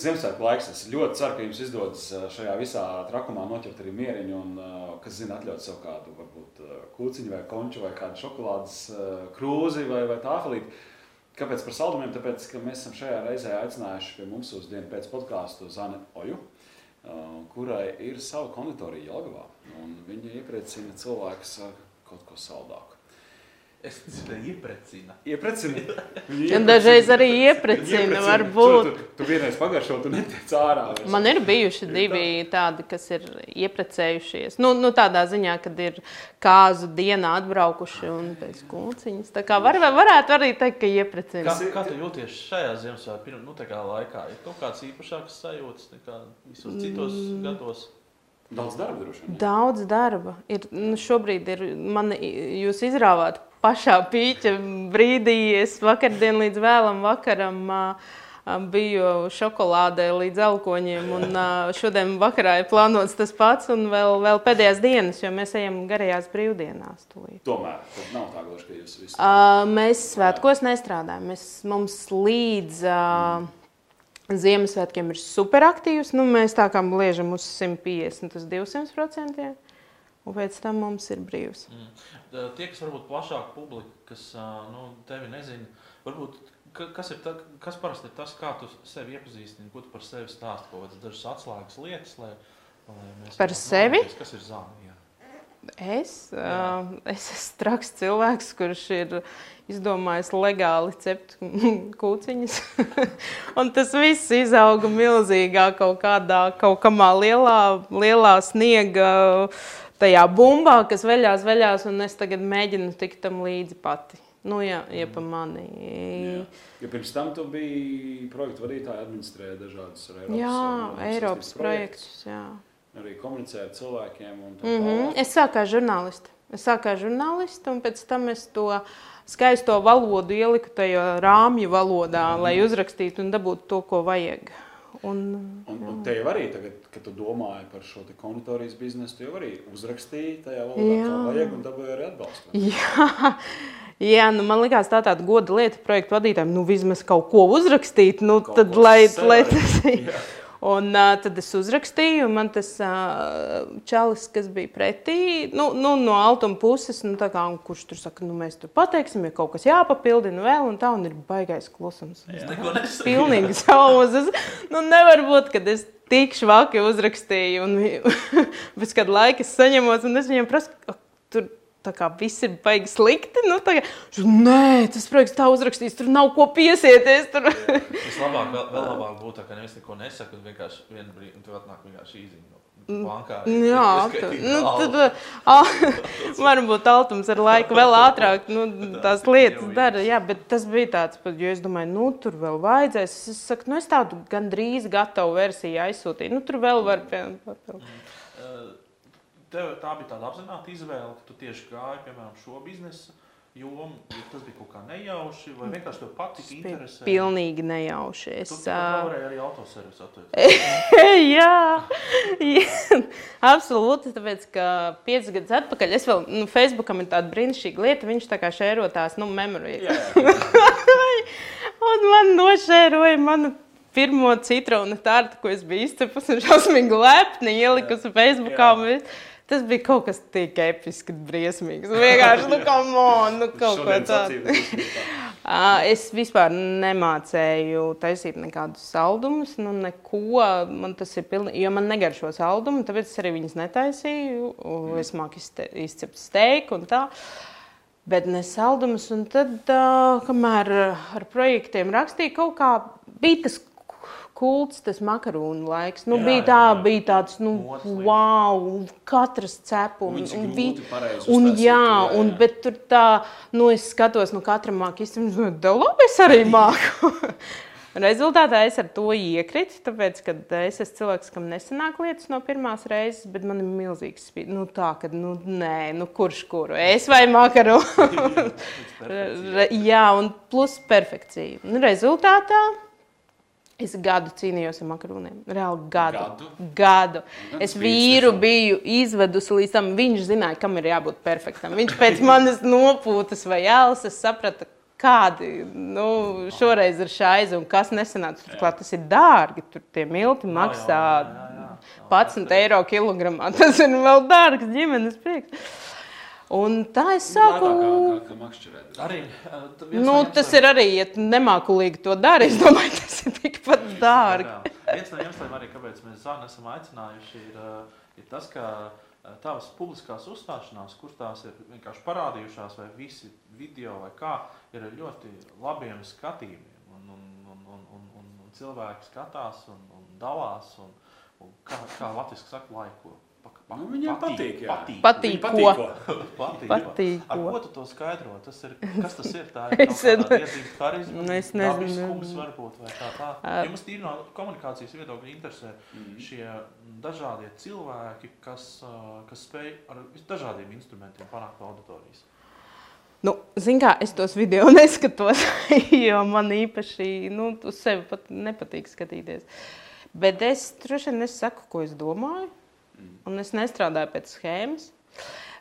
Ziemassvētku laiks. Es ļoti ceru, ka jums izdodas uh, šajā visā trakumā noķert arī mieriņu, un, uh, kas zina, atļaut sev kādu, varbūt, uh, kūciņu vai konču vai kādu šokolādes krūzi vai, vai tāfelīti. Kāpēc par saldumiem? Tāpēc, ka mēs esam šajā reizē aicinājuši pie mums uz dienu pēc podkāstu Zane Oju, kurai ir sava konditorija Jelgavā, un viņa iepriecina cilvēkus ar kaut ko saldāku. Es dzirdēju, ieprecina. Ieprecina. Un dažreiz arī ieprecina, varbūt. Tu, tu, tu vienreiz pagaršo, tu netiec ārā. Vairs. Man ir bijuši divi tādi, kas ir ieprecējušies. Nu, nu tādā ziņā, kad ir kāzu dienā atbraukuši un pēc kūciņas. Tā kā var, varētu arī teikt, ka ieprecina. Kā, kā tu jūties šajā Ziemassvētku nu, laikā? Ir kaut kāds īpašāks sajūtas nekā visos citos mm. gados? Daudz darba, droši vien. Daudz darba. Ir, nu, šobrīd ir, man, jūs izrāvāt pašā pīķa brīdī, es vakardien līdz vēlam vakaram biju šokolādē līdz elkoņiem. Un šodien vakarā ir plānots tas pats, un vēl, vēl pēdējās dienas, jo mēs ejam garajās brīvdienās. Tūlīt. Tomēr nav tā gluži, ka jūs visi. Uh, mēs svētkos nestrādājam. Mēs, mums līdz. Uh, Ziemassvētkiem ir superaktīvs. Nu, mēs tā kā liežam uz 150, uz 200 procentiem. Un pēc tam mums ir brīvs. Mm. Tie, kas varbūt plašāk publika, kas nu, tevi nezina, varbūt, kas, ir ta, kas parasti ir tas, kā tu sevi iepazīstini, ko tu par sevi stāsti, kaut kādas dažas atslēgas lietas, lai, lai mēs par sevi? Kas ir zāle? Es, uh, es esmu traks cilvēks, kurš ir izdomājis legāli cept kūciņas. un tas viss izauga milzīgā kaut kādā, kaut kamā lielā, lielā sniega tajā bumbā, kas veļās, veļās, un es tagad mēģinu tikt tam līdzi pati. Nu, jā, ja pa mani. Jā. Ja pirms tam tu biji projektu vadītāja, administrēja dažādas Eiropas, jā, Eiropas projektus. Jā. Arī komunicēja ar cilvēkiem. Mm -hmm. Es sāku kā žurnālisti. Es sāku kā žurnālisti, un pēc tam es to skaisto valodu ieliku tajā rāmju valodā, mm -hmm. lai uzrakstītu un dabūtu to, ko vajag. Un, un, un te jau arī, tagad, kad tu domāji par šo konditorijas biznesu, tu jau arī uzrakstīji tajā valodā, kā vajag, un dabūji arī atbalstu. Jā. Jā, nu man liekas, tā tāda goda lieta projektu vadītājiem, nu vismaz kaut ko uzrakstīt, nu kaut tad, lai, lai tas ir. Un uh, tad es uzrakstīju, un man tas uh, čalis, kas bija pretī, nu, nu, no altuma puses, nu, kā, kurš tur saka, nu, mēs tur pateiksim, ja kaut kas jāpapildina vēl, un tā, un ir baigais klusums. Pilnīgi sauzas. Nu, nevar būt, kad es tik švaki uzrakstīju, un pēc kāda laika es saņemos, un es viņiem prasu, tur tā kā viss ir baigi slikti. Nu, tā kā, Nē, tas projekts tā uzrakstīts, tur nav ko piesieties. Tur. Vislabāk, vēl, vēl labāk būtu, ka nevis neko nesaka, un vienkārši vienu brīdi, un tu atnāk vienkārši īziņu. Bankā, Jā, tā, nu, tad a, varbūt altums ar laiku vēl ātrāk nu, tās lietas dara. Jā, bet tas bija tāds, jo es domāju, nu, tur vēl vajadzēs. Es saku, nu, es tādu gandrīz gatavu versiju aizsūtīju. Nu, tur vēl var papildināt. Tev tā bija tāda apzināta izvēle, ka tu tieši gāji, piemēram, šo biznesu jomu, ja tas bija kaut kā nejauši, vai vienkārši tev patika interesē? Pilnīgi nejauši. Es varēji arī autoservisu atvērt. jā, jā, absolūti, tāpēc, ka 5 gadus atpakaļ, es vēl, nu, Facebookam ir tāda brīnišķīga lieta, viņš tā kā šēro tās, nu, memorijas. Un man nošēroja manu pirmo citronu tārtu, ko es biju izcepusi un šausmīgi lepni ielikusi Facebookā. Jā. Tas bija kaut kas tik episks, briesmīgs. Vienkārši, nu, kā monēta, nu, kaut ko tādu. es vispār nemācēju taisīt nekādus saldumus, nu, neko. Man tas ir pilnīgi, jo man negaršo saldumu, tāpēc es arī viņus netaisīju. Es māku izcept steiku un tā. Bet ne saldumus, un tad, uh, kamēr ar projektiem rakstīju, kaut kā bija tas kults, tas makaronu laiks. Nu, jā, bija tā, jā, bija tāds, nu, Moslīgi. wow, katrs cepums. Un, bija, un, jā, jā, un, bet tur tā, nu, es skatos, nu, katra māku izcīnīt, nu, da labi, es arī māku. Rezultātā es ar to iekritu, tāpēc, ka es esmu cilvēks, kam nesanāk lietas no pirmās reizes, bet man ir milzīgs spīd. Nu, tā, ka, nu, nē, nu, kurš kuru? Es vai makaru? jā, un plus perfekcija. Nu, rezultātā Es gadu cīnījos ar makaroniem. Reāli gadu. Gadu. gadu. Es vīru biju izvedusi līdz tam. Viņš zināja, kam ir jābūt perfektam. Viņš pēc manas nopūtas vai jālas saprata, kādi nu, šoreiz ir šādi un kas nesenāca. Turklāt tas ir dārgi. Tur tie milti maksā jā, jā, jā, jā. 11 eiro kilogramā. Tas ir vēl dārgs ģimenes prieks. Un tā es sāku. Lētāk kā, kā, kā. Arī, Nu, tas ir arī, ja nemākulīgi to dari. Es domāju, tas ir tikpat dārgi. Viens no iemesliem, arī, kāpēc mēs Zānu esam aicinājuši, ir, ir tas, ka tavas publiskās uzstāšanās, kur tās ir vienkārši parādījušās, vai visi video, vai kā, ir ļoti labiem skatījumiem. Un, un, un, un, un, un, cilvēki skatās un, un dalās. Un, un kā, kā Latvijas saka, laiko. Pak, Nu, viņiem patīk, jā. patīk. Patīk, Viņi ko? patīko. Patīk. Patīk, Ar ko? ko tu to skaidro? Tas ir, kas tas ir? Tā ir Es karizma, Nu, es nezinu. dabiskums varbūt, vai tā tā. Ā. Ja mums tīri no komunikācijas viedokļa interesē Mhm. šie dažādie cilvēki, kas, kas spēj ar dažādiem instrumentiem panākt auditorijas. Nu, Ziniet, kā es tos video neskatos, jo man īpaši nu, uz sevi pat nepatīk skatīties. Bet es droši vien nesaku, ko es domāju, un es nestrādāju pēc schēmas.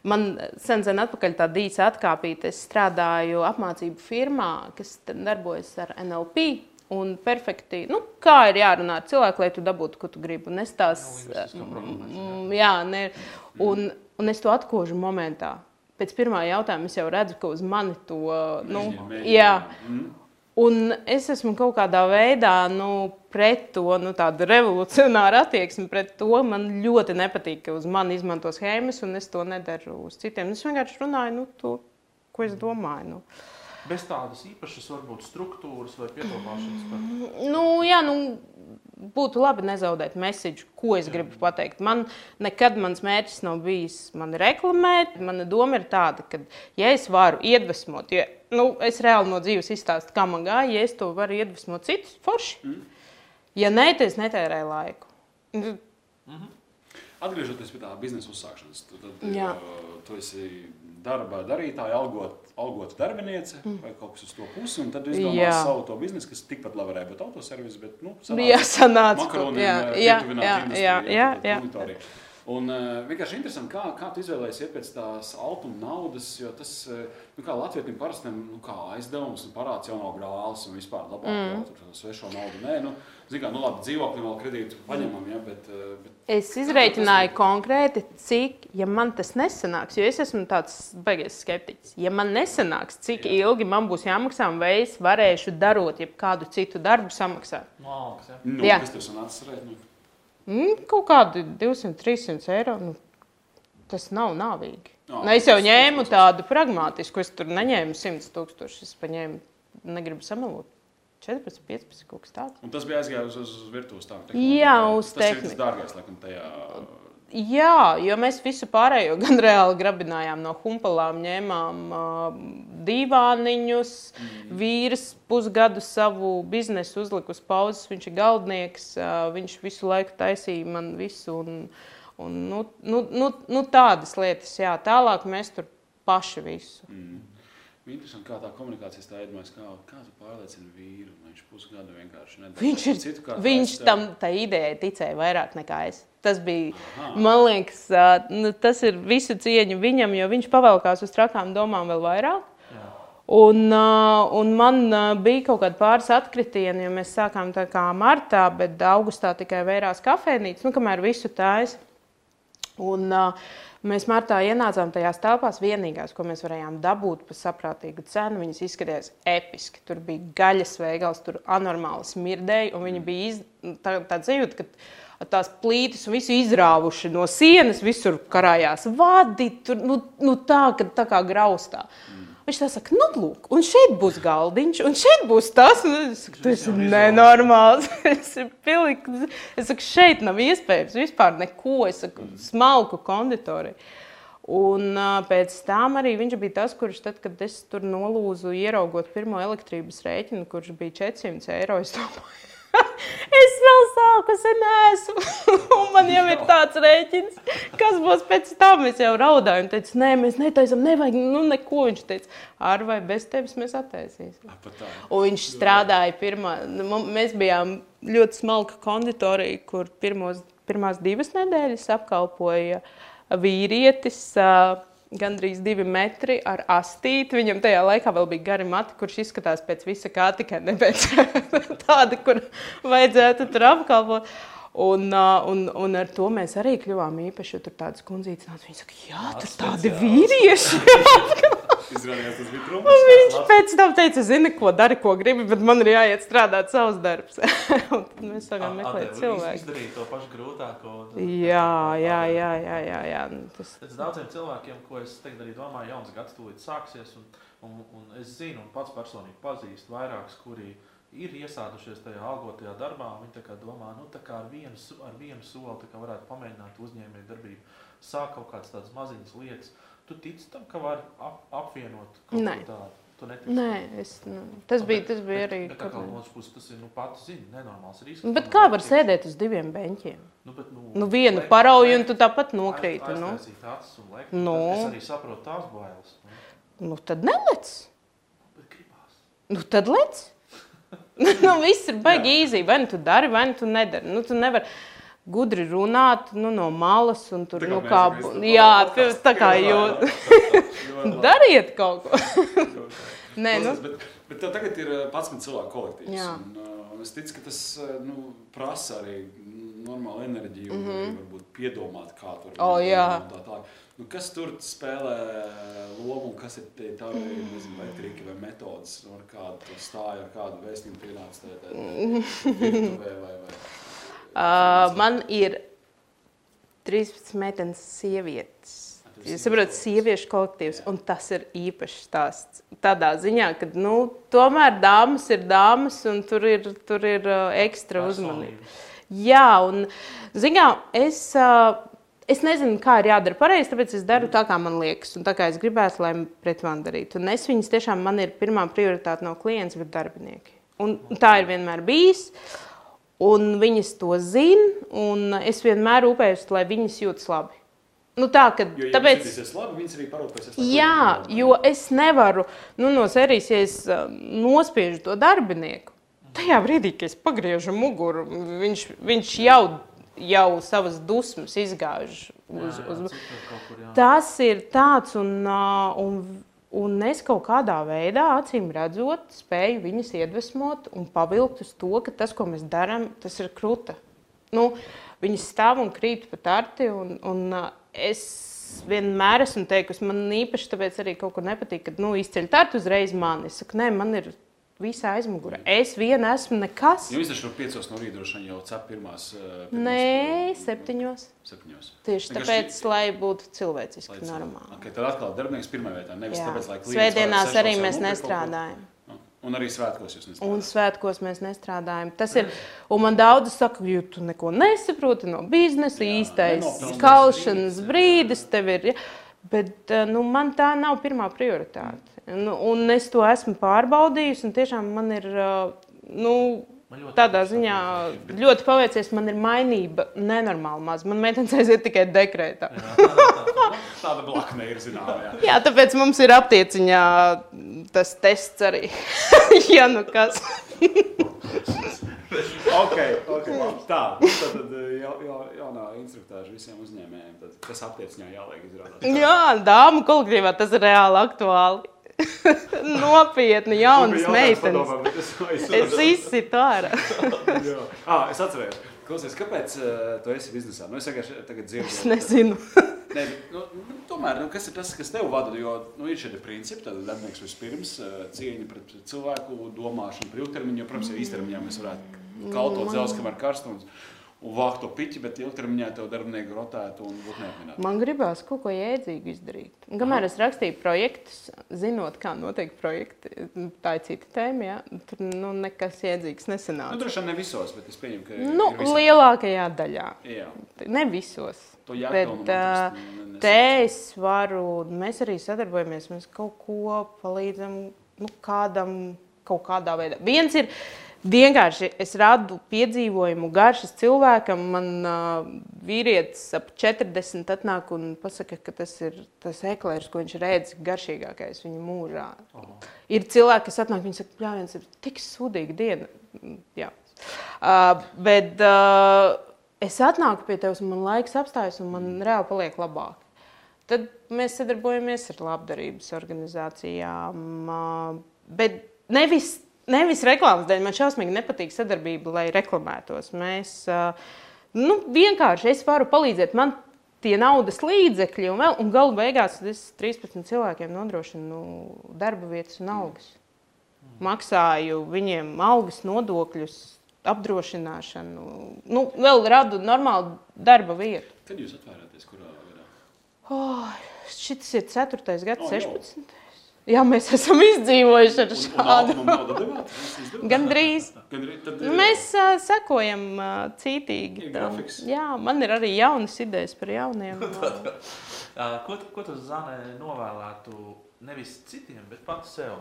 Man sen, sen atpakaļ tāda īsa atkāpīta. Es strādāju apmācību firmā, kas darbojas ar NLP. Un perfekti, nu, kā ir jārunā ar cilvēku, lai tu dabūtu, ko tu gribi. Un es tās, mm, jā, ne, un, un es to atkožu momentā. Pēc pirmā jautājuma es jau redzu, ka uz mani to, nu, jā, Mhm. Un es esmu kaut kādā veidā nu, pret to nu, tādu revolucionāru attieksmi pret to. Man ļoti nepatīk, ka uz mani izmanto schēmas, un es to nedaru uz citiem. Es vienkārši runāju nu, to, ko es domāju. Nu. Bez tādas īpašas, varbūt, struktūras vai piedomāšanas par Nu, jā, nu, būtu labi nezaudēt mēsīju, ko es gribu pateikt. Man nekad mans mērķis nav bijis mani reklamēt. Mana doma ir tāda, ka, ja es varu iedvesmot, ja nu, es reāli no dzīves izstāstu, kā man gāja, ja es to varu iedvesmot citus, forši. Ja nē, tad es netērēju laiku. Nu, Atgriežoties pie tā biznesa uzsākšanas, tu, tad, Jā. uh, tu esi darba darītāja, algot, algota darbiniece vai kaut kas uz to pusi. Un tad Mm. Jā. izdomā savu to biznesu, kas tikpat labi varēja būt autoservis, bet nu, Jā, sanāca, makaroniem, jā, jā, jā, industriju, jā, jā, tātad jā. Un uh, vienkārši interesanti, kā, kā tu izvēlējies iet pēc tās altuma naudas, jo tas, uh, nu, kā latvietim parastam, nu, kā aizdevums un parāds jau nav grāls un vispār labāk mm. jau tur svešo naudu. Nē, nu, zin kā, nu labi, dzīvoklim vēl kredītu paņemam, ja, bet, uh, bet Es izreikināju konkrēti, cik, ja man tas nesanāks, jo es esmu tāds baigies skeptiķis. Ja man nesanāks, cik Jā. ilgi man būs jāmaksā, un vai es varēšu darot jebkādu citu darbu samaksāt. malkas. Ja? nu, Jā. kas tev sanāca rēt? Nu, Mm, kaut kādi 200, 300 eiro. Nu, tas nav nāvīgi. Jā, Nu, es jau ņēmu tādu pragmatisku, es tur neņēmu 100 tūkstošus. Es paņēmu, negribu samalot, 14, 15 kaut kas tāds. Un tas bija aizgājis uz, uz virtuves tā. Jā, uz tas ir dārgais, laikam, tajā. Jā, jo mēs visu pārējo gan reāli grabinājām no humpalām, ņēmām uh, divāniņus. Mm. Vīrs pusgadu savu biznesu uzlika uz pauzes. Viņš ir galdnieks, uh, viņš visu laiku taisīja man visu. Un, un, nu, nu, nu, nu, tādas lietas, jā. Tālāk mēs tur paši visu. Mm. Interesanti, kā tā komunikācija stāvējas. Kā, kā tu pārliecini vīru? lai Viņš pusgadu vienkārši nedara Viņš, ir, citu, viņš tev? tam tā idejai ticēja vairāk nekā es. Tas bija, Aha. man liekas, nu, tas ir visu cieņu viņam, jo viņš pavēlkās uz trakām domām vēl vairāk. Un, un man bija kaut kāda pāris atkritieni, jo mēs sākām tā kā martā, bet augustā tikai vērās kafejnīcas, nu, kamēr visu tājas. Un, uh, mēs martā ienācām tajās telpās, vienīgās, ko mēs varējām dabūt par saprātīgu cenu. Viņas izskatījās episki. Tur bija gaļas veikals, tur anormāli smirdēja. un Viņi bija iz, tā, tāds sajūta, ka tās plītis un visu izrāvuši no sienas, visur karājās vadi, tur, nu, nu tā, ka tā kā graustā. Viņš tā saka, nu, lūk, un šeit būs galdiņš, un šeit būs tas. Es saku, tas ir nenormāls. Es pilnīgi, es saku, šeit nav iespējams vispār neko. Es saku, smalku konditoriju. Un uh, pēc tam arī viņš bija tas, kurš, tad, kad es tur nolūzu, ieraugot pirmo elektrības rēķinu, kurš bija 400 eiro, es domāju, es vēl sāku, es neesmu. Un man jau ir tāds rēķins, kas būs pēc tam. Es jau raudāju, un teicu, nē, mēs netaisām, nevajag nu, neko. Viņš teica, ar vai bez tevis mēs attaisīsim. Un viņš strādāja pirmā. nu, Mēs bijām ļoti smalka konditorija, kur pirmos, pirmās divas nedēļas apkalpoja vīrietis. ā, gandrīz divi metri ar astīti. Viņam tajā laikā vēl bija gari mati, kurš izskatās pēc visa kā tikai ne pēc tāda, kur vajadzētu tur apkalpot. Un, un, un ar to mēs arī kļuvām īpaši. Tur tādas kundzītes nāca. Viņa saka, jā, tur tādi vīrieši. Izrādījās, tas bija Un trumps. viņš pēc tam teica, zini, ko dari, ko gribi, bet man ir jāiet strādāt savus darbus. Un tad mēs sākām meklēt cilvēku. izdarīt to pašu grūtāko. Jā, jā, jā, jā, jā, jā. Nu, Tas, Pēc daudziem cilvēkiem, ko es tagad arī domāju, jauns gads tūlīt sāksies. Un, un, un es zinu, un pats personīgi pazīstu vairākus, kuri ir iesādušies tajā algotajā darbā. Viņi tā kā domā, nu, tā kā ar vienu, ar vienu soli varētu pamēģināt uzņēmēju darbību, sākt kaut kādas tādas maziņas lietas. Tu tici tam, ka var ap, apvienot kaut Nē. ko tādu? Nē, es, nu, tas bija, tas bija arī. Bet, bet, kā no otras puses, tas ir nu, pats zini, nenormāls risks. Nu, Bet kā var sēdēt uz diviem beņķiem? Nu, bet, nu, Nu, vienu parauju, un tu tāpat nokrīti. Nu, aiztaisīt acis un lekt. Nu. Es arī saprotu tās bailes. Nu, nu tad nelec. bet. Nu, tad lec. nu, viss ir baigi īzī. Vai nu tu dari, vai nu tu nedari. Nu, tu nevari gudri runāt nu, no malas. Un tur, Tā kā nu, mēs kā, to jā, podcastu tā kā jūs dariet kaut ko. Nē, nu, bet, bet tev tagad ir eh, 11 cilvēku kolektīvs. Un, uh, un es ticu, ka tas uh, nu, prasa arī normālu enerģiju, mm -hmm. varbūt piedomāt, kā tur Mhm. O, jā. un tā tālāk. Nu, kas tur spēlē lomu, kas ir tie tavi nezinu, vai triki vai metodas, ar kādu tu stāji, ar kādu vēstījumu pienāc tajā virtuvē vai, vai. Uh, man ir 13 meitenes sievietes. Jūs saprotat, sieviešu kolektīvs, un tas ir īpašs stāsts. Tādā ziņā, ka nu, tomēr dāmas ir dāmas, un tur ir, tur ir uh, ekstra uzmanība. Jā, un ziņā, es, uh, es nezinu, kā ir jādara pareizi, tāpēc es daru tā, kā man liekas, un tā kā es gribētu, lai pret mani darītu. Un es viņas tiešām man ir pirmā prioritāte no klients, bet darbinieki. Un tā ir vienmēr bijis. Un viņas to zina, un es vienmēr rūpējos, lai viņas jūtas labi. Nu, tā, ka, Jo, ja tāpēc, labi, arī parūpēsies. jā, klienti jo es nevaru nu, no serijas, ja es uh, nospiežu to darbinieku, tajā brīdī, kad es pagriežu muguru, viņš, viņš jau, jau savas dusmas izgāž uz, uz, uz... Tas ir tāds, un, ā, un, un es kaut kādā veidā, acīm redzot, spēju viņus iedvesmot un pavilkt uz to, ka tas, ko mēs darām, tas ir krūta. Nu, viņi stāv un krīt pa tarti, un, un es vienmēr esmu teikusi, man īpaši tāpēc arī kaut kur nepatīk, kad nu, izceļ tarti uzreiz mani. Es saku, nē, man ir visā aizmugurē. Es viena esmu nekas. Jums taču no 5 no rīta droši vien jau cep pirmās. eh, pirmās, Nē, septiņos. Septiņos. Tieši Vienkārši- tāpēc, lai būtu cilvēciski, Lai normāli. Okay, tad atkal darbinieks pirmā vietā. Nevis Jā. tāpēc, lai klients Svētdienās arī mēs nestrādājam. Un arī svētkos jūs Un nestrādājat. svētkos mēs nestrādājam. Tas ir. Un man daudz saka, ka tu neko nesaproti no biznesa. Jā, īstais brīdis, brīdis tev ir. Ja? Bet eh, nu, man tā nav pirmā prioritāte. Nu, un es to esmu pārbaudījusi. un Tiešām man ir. eh, Nu, Tādā ziņā saprot. ļoti paveicies, man ir mainība nenormāli maz. Man meitenes aiziet tikai dekrētā. Tāda blakne ir zināma. Jā. Jā, tāpēc mums ir aptieciņā tas tests arī. ja nu kas. Okay, okay, labi. tā nu, tad, tad eh, jau, jau, jaunā instruktāža visiem uzņēmējiem. Tad, kas aptieciņā jāliek izrādās. Jā, dāmu kolektīvā tas ir reāli aktuāli. Nopietni, jaunas meitenes. Es izsitu ārā. ah, es atceros. Klausies, kāpēc uh, tu esi biznesā? Nu, es vienkārši tagad dzirdu. Es nezinu. Ne, nu, nu, tomēr, nu, kas ir tas, kas tev vada? Jo nu, ir šie principi, tad darbinieks vispirms uh, cieņa pret cilvēku, domāšana par ilgtermiņu. Jo, protams, ja īstermiņā mēs varētu kaltot zelta, kamēr karstums un vākt to piķi, bet ilgtermiņā tev darbinieki rotētu un būtu neapmienāti. Man gribās kaut ko jēdzīgu izdarīt. Un Kamēr es rakstīju projektus, zinot, kā notiek projekti, tā ir cita tēma. Ja? Tur nu, nekas jēdzīgs Nu, nesanāca. droši vien ne visos, bet es pieņemu, ka Nu, ir visā. lielākajā daļā. Jā, Ne visos. Bet, nu, Te es varu, mēs arī sadarbojamies, mēs kaut ko palīdzam nu, kādam, kaut kādā veidā. Viens ir vienkārši, es radu piedzīvojumu garšas cilvēkam. Man uh, vīrietis ap 40 atnāk un pasaka, ka tas ir tas eklērs, ko viņš redz garšīgākais viņa mūžā. Ir cilvēki, kas atnāk, viņi saka, jā, viens ir tik sūdīga diena. Jā. Uh, bet uh, es atnāku pie tevis, un man laiks apstājas, un man reāli paliek labāk. tad mēs sadarbojamies ar labdarības organizācijām. ā, Bet nevis, nevis reklāmas dēļ. Man šausmīgi nepatīk sadarbība, lai reklamētos. Mēs nu, vienkārši es varu palīdzēt. Man tie naudas līdzekļi, un, vēl, un galu beigās es 13 cilvēkiem nodrošinu nu, darba vietas un algas. Maksāju viņiem algas, nodokļus, apdrošināšanu. Nu, vēl radu normālu darba vietu. Kad jūs atvērāties, kurā gadā? Oh, šis ir 4. gads, O, jau. 16. Jā, mēs esam izdzīvojuši ar šādu. Gandrīz. Tad, Nu, Mēs uh, sekojam uh, cītīgi. Tam. Jā, man ir arī jaunas idejas par jauniem. Uh, ko, ko tu Zanē novēlētu nevis citiem, bet pati sev?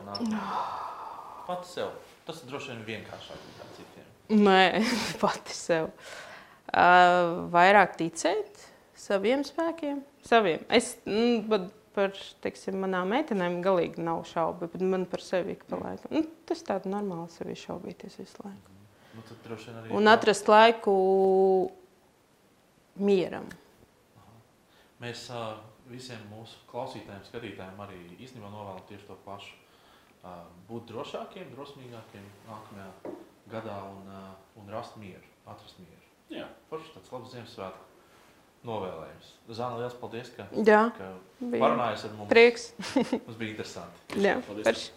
Pati sev. Tas droši vien vienkāršāk nekā citiem. Nē, pati sev. Uh, vairāk ticēt saviem spēkiem. Saviem. Es mm, par teiksim, manām meitenēm galīgi nav šaubu, bet man par sevi ik pa laikam. Nu, tas tāds normāli sevi šaubīties visu laiku. Nu, arī Un atrast laiku mieram. Mēs uh, visiem mūsu klausītājiem, skatītājiem arī īstenībā novēlam tieši to pašu. Uh, būt drošākiem, drosmīgākiem nākamajā gadā un, uh, un rast mieru, atrast mieru. Jā. Forši tāds labs Ziemassvētku novēlējums. Zana, liels paldies, ka, Jā, ka parunājies ar mums. prieks. Mums bija interesanti. Jā, Paldies. parši.